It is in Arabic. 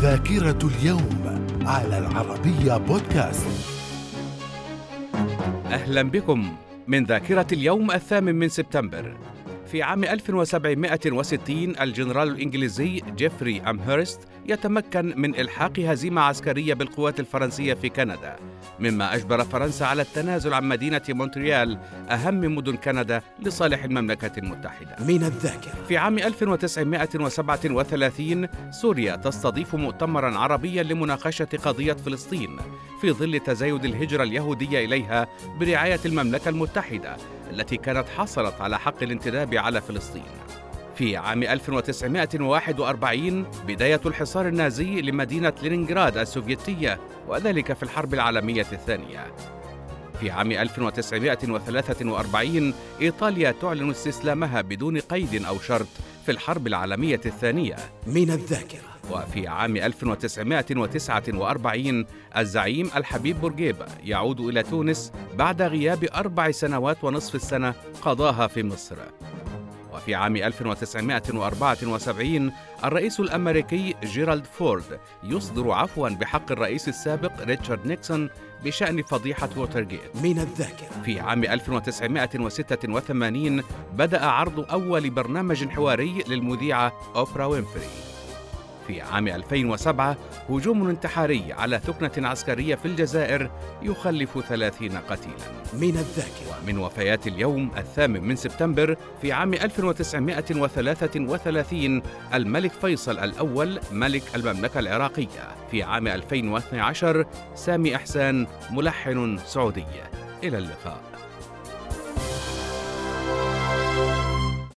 ذاكرة اليوم على العربية بودكاست. أهلا بكم من ذاكرة اليوم الثامن من سبتمبر. في عام 1760 الجنرال الإنجليزي جيفري أمهرست يتمكن من إلحاق هزيمة عسكرية بالقوات الفرنسية في كندا مما أجبر فرنسا على التنازل عن مدينة مونتريال أهم مدن كندا لصالح المملكة المتحدة. من الذاكرة. في عام 1937 سوريا تستضيف مؤتمرا عربيا لمناقشة قضية فلسطين في ظل تزايد الهجرة اليهودية إليها برعاية المملكة المتحدة التي كانت حصلت على حق الانتداب على فلسطين في عام 1941 بداية الحصار النازي لمدينة لينينغراد السوفيتية وذلك في الحرب العالمية الثانية. في عام 1943 إيطاليا تعلن استسلامها بدون قيد أو شرط في الحرب العالمية الثانية. من الذاكرة وفي عام 1949 الزعيم الحبيب بورقيبة يعود إلى تونس بعد غياب أربع سنوات ونصف السنة قضاها في مصر. وفي عام 1974 الرئيس الأمريكي جيرالد فورد يصدر عفوا بحق الرئيس السابق ريتشارد نيكسون بشأن فضيحة ووترجيت من الذاكرة. في عام 1986 بدأ عرض أول برنامج حواري للمذيعة أوبرا وينفري. في عام 2007 هجوم انتحاري على ثكنة عسكرية في الجزائر يخلف 30 قتيلا. من الذاكرة. من وفيات اليوم الثامن من سبتمبر في عام 1933 الملك فيصل الأول ملك المملكة العراقية. في عام 2012 سامي إحسان ملحن سعودي. إلى اللقاء.